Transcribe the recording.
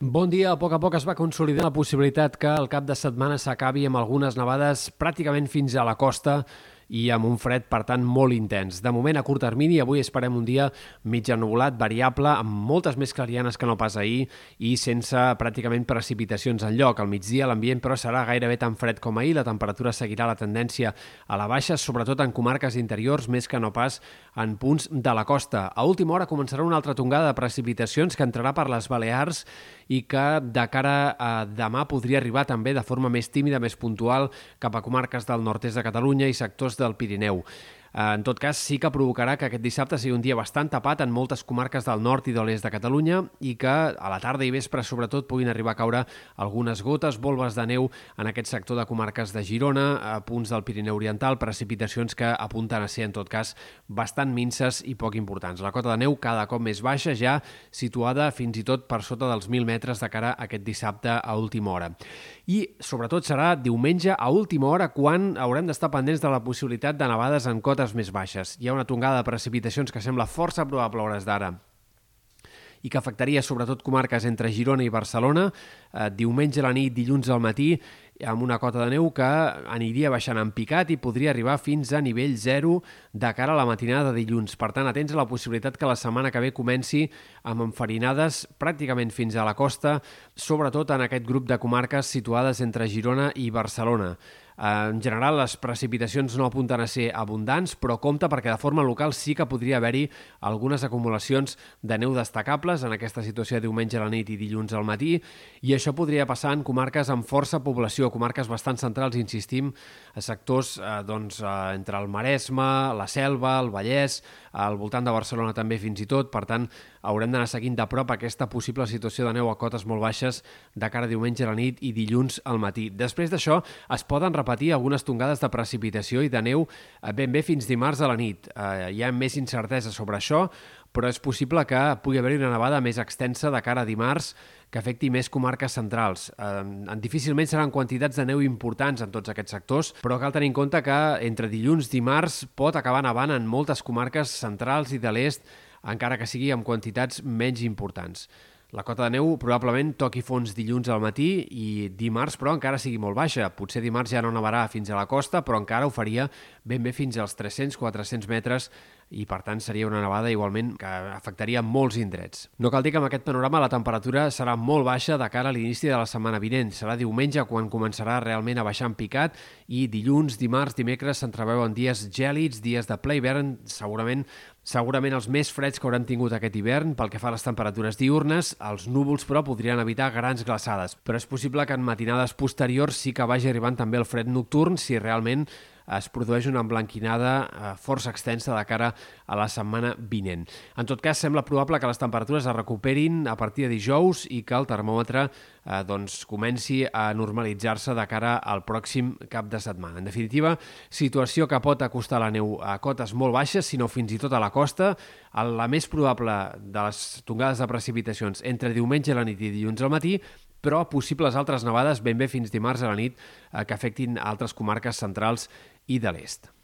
Bon dia. A poc a poc es va consolidar la possibilitat que el cap de setmana s'acabi amb algunes nevades pràcticament fins a la costa i amb un fred, per tant, molt intens. De moment, a curt termini, avui esperem un dia mig ennubulat, variable, amb moltes més clarianes que no pas ahir i sense pràcticament precipitacions en lloc. Al migdia l'ambient, però, serà gairebé tan fred com ahir. La temperatura seguirà la tendència a la baixa, sobretot en comarques interiors, més que no pas en punts de la costa. A última hora començarà una altra tongada de precipitacions que entrarà per les Balears i que de cara a demà podria arribar també de forma més tímida, més puntual, cap a comarques del nord-est de Catalunya i sectors del Pirineu. Eh, en tot cas, sí que provocarà que aquest dissabte sigui un dia bastant tapat en moltes comarques del nord i de l'est de Catalunya i que a la tarda i vespre, sobretot, puguin arribar a caure algunes gotes, volves de neu en aquest sector de comarques de Girona, a punts del Pirineu Oriental, precipitacions que apunten a ser, en tot cas, bastant minces i poc importants. La cota de neu cada cop més baixa, ja situada fins i tot per sota dels 1.000 metres de cara a aquest dissabte a última hora. I, sobretot, serà diumenge a última hora quan haurem d'estar pendents de la possibilitat de nevades en cotes més baixes. Hi ha una tongada de precipitacions que sembla força probable a hores d'ara i que afectaria sobretot comarques entre Girona i Barcelona, eh, diumenge a la nit, dilluns al matí, amb una cota de neu que aniria baixant en picat i podria arribar fins a nivell 0 de cara a la matinada de dilluns. Per tant, atents a la possibilitat que la setmana que ve comenci amb enfarinades pràcticament fins a la costa, sobretot en aquest grup de comarques situades entre Girona i Barcelona. Eh, en general, les precipitacions no apunten a ser abundants, però compta perquè de forma local sí que podria haver-hi algunes acumulacions de neu destacables en aquesta situació de diumenge a la nit i dilluns al matí, i això podria passar en comarques amb força població, comarques bastant centrals, insistim, a sectors eh, doncs, eh, entre el Maresme, la Selva, el Vallès, al voltant de Barcelona també fins i tot, per tant, haurem d'anar seguint de prop aquesta possible situació de neu a cotes molt baixes de cara a diumenge a la nit i dilluns al matí. Després d'això, es poden algunes tongades de precipitació i de neu eh, ben bé fins dimarts a la nit. Eh, hi ha més incertesa sobre això, però és possible que pugui haver-hi una nevada més extensa de cara a dimarts que afecti més comarques centrals. Eh, difícilment seran quantitats de neu importants en tots aquests sectors, però cal tenir en compte que entre dilluns i dimarts pot acabar nevant en moltes comarques centrals i de l'est, encara que sigui amb quantitats menys importants. La cota de neu probablement toqui fons dilluns al matí i dimarts, però encara sigui molt baixa. Potser dimarts ja no nevarà fins a la costa, però encara ho faria ben bé fins als 300-400 metres i per tant seria una nevada igualment que afectaria molts indrets. No cal dir que amb aquest panorama la temperatura serà molt baixa de cara a l'inici de la setmana vinent. Serà diumenge quan començarà realment a baixar en picat i dilluns, dimarts, dimecres s'entreveuen dies gèlids, dies de ple hivern, segurament segurament els més freds que hauran tingut aquest hivern pel que fa a les temperatures diurnes. Els núvols, però, podrien evitar grans glaçades. Però és possible que en matinades posteriors sí que vagi arribant també el fred nocturn si realment es produeix una emblanquinada eh, força extensa de cara a la setmana vinent. En tot cas, sembla probable que les temperatures es recuperin a partir de dijous i que el termòmetre eh, doncs, comenci a normalitzar-se de cara al pròxim cap de setmana. En definitiva, situació que pot acostar la neu a cotes molt baixes, sinó fins i tot a la costa, la més probable de les tongades de precipitacions entre diumenge a la nit i dilluns al matí, però possibles altres nevades ben bé fins dimarts a la nit eh, que afectin altres comarques centrals i de l'est.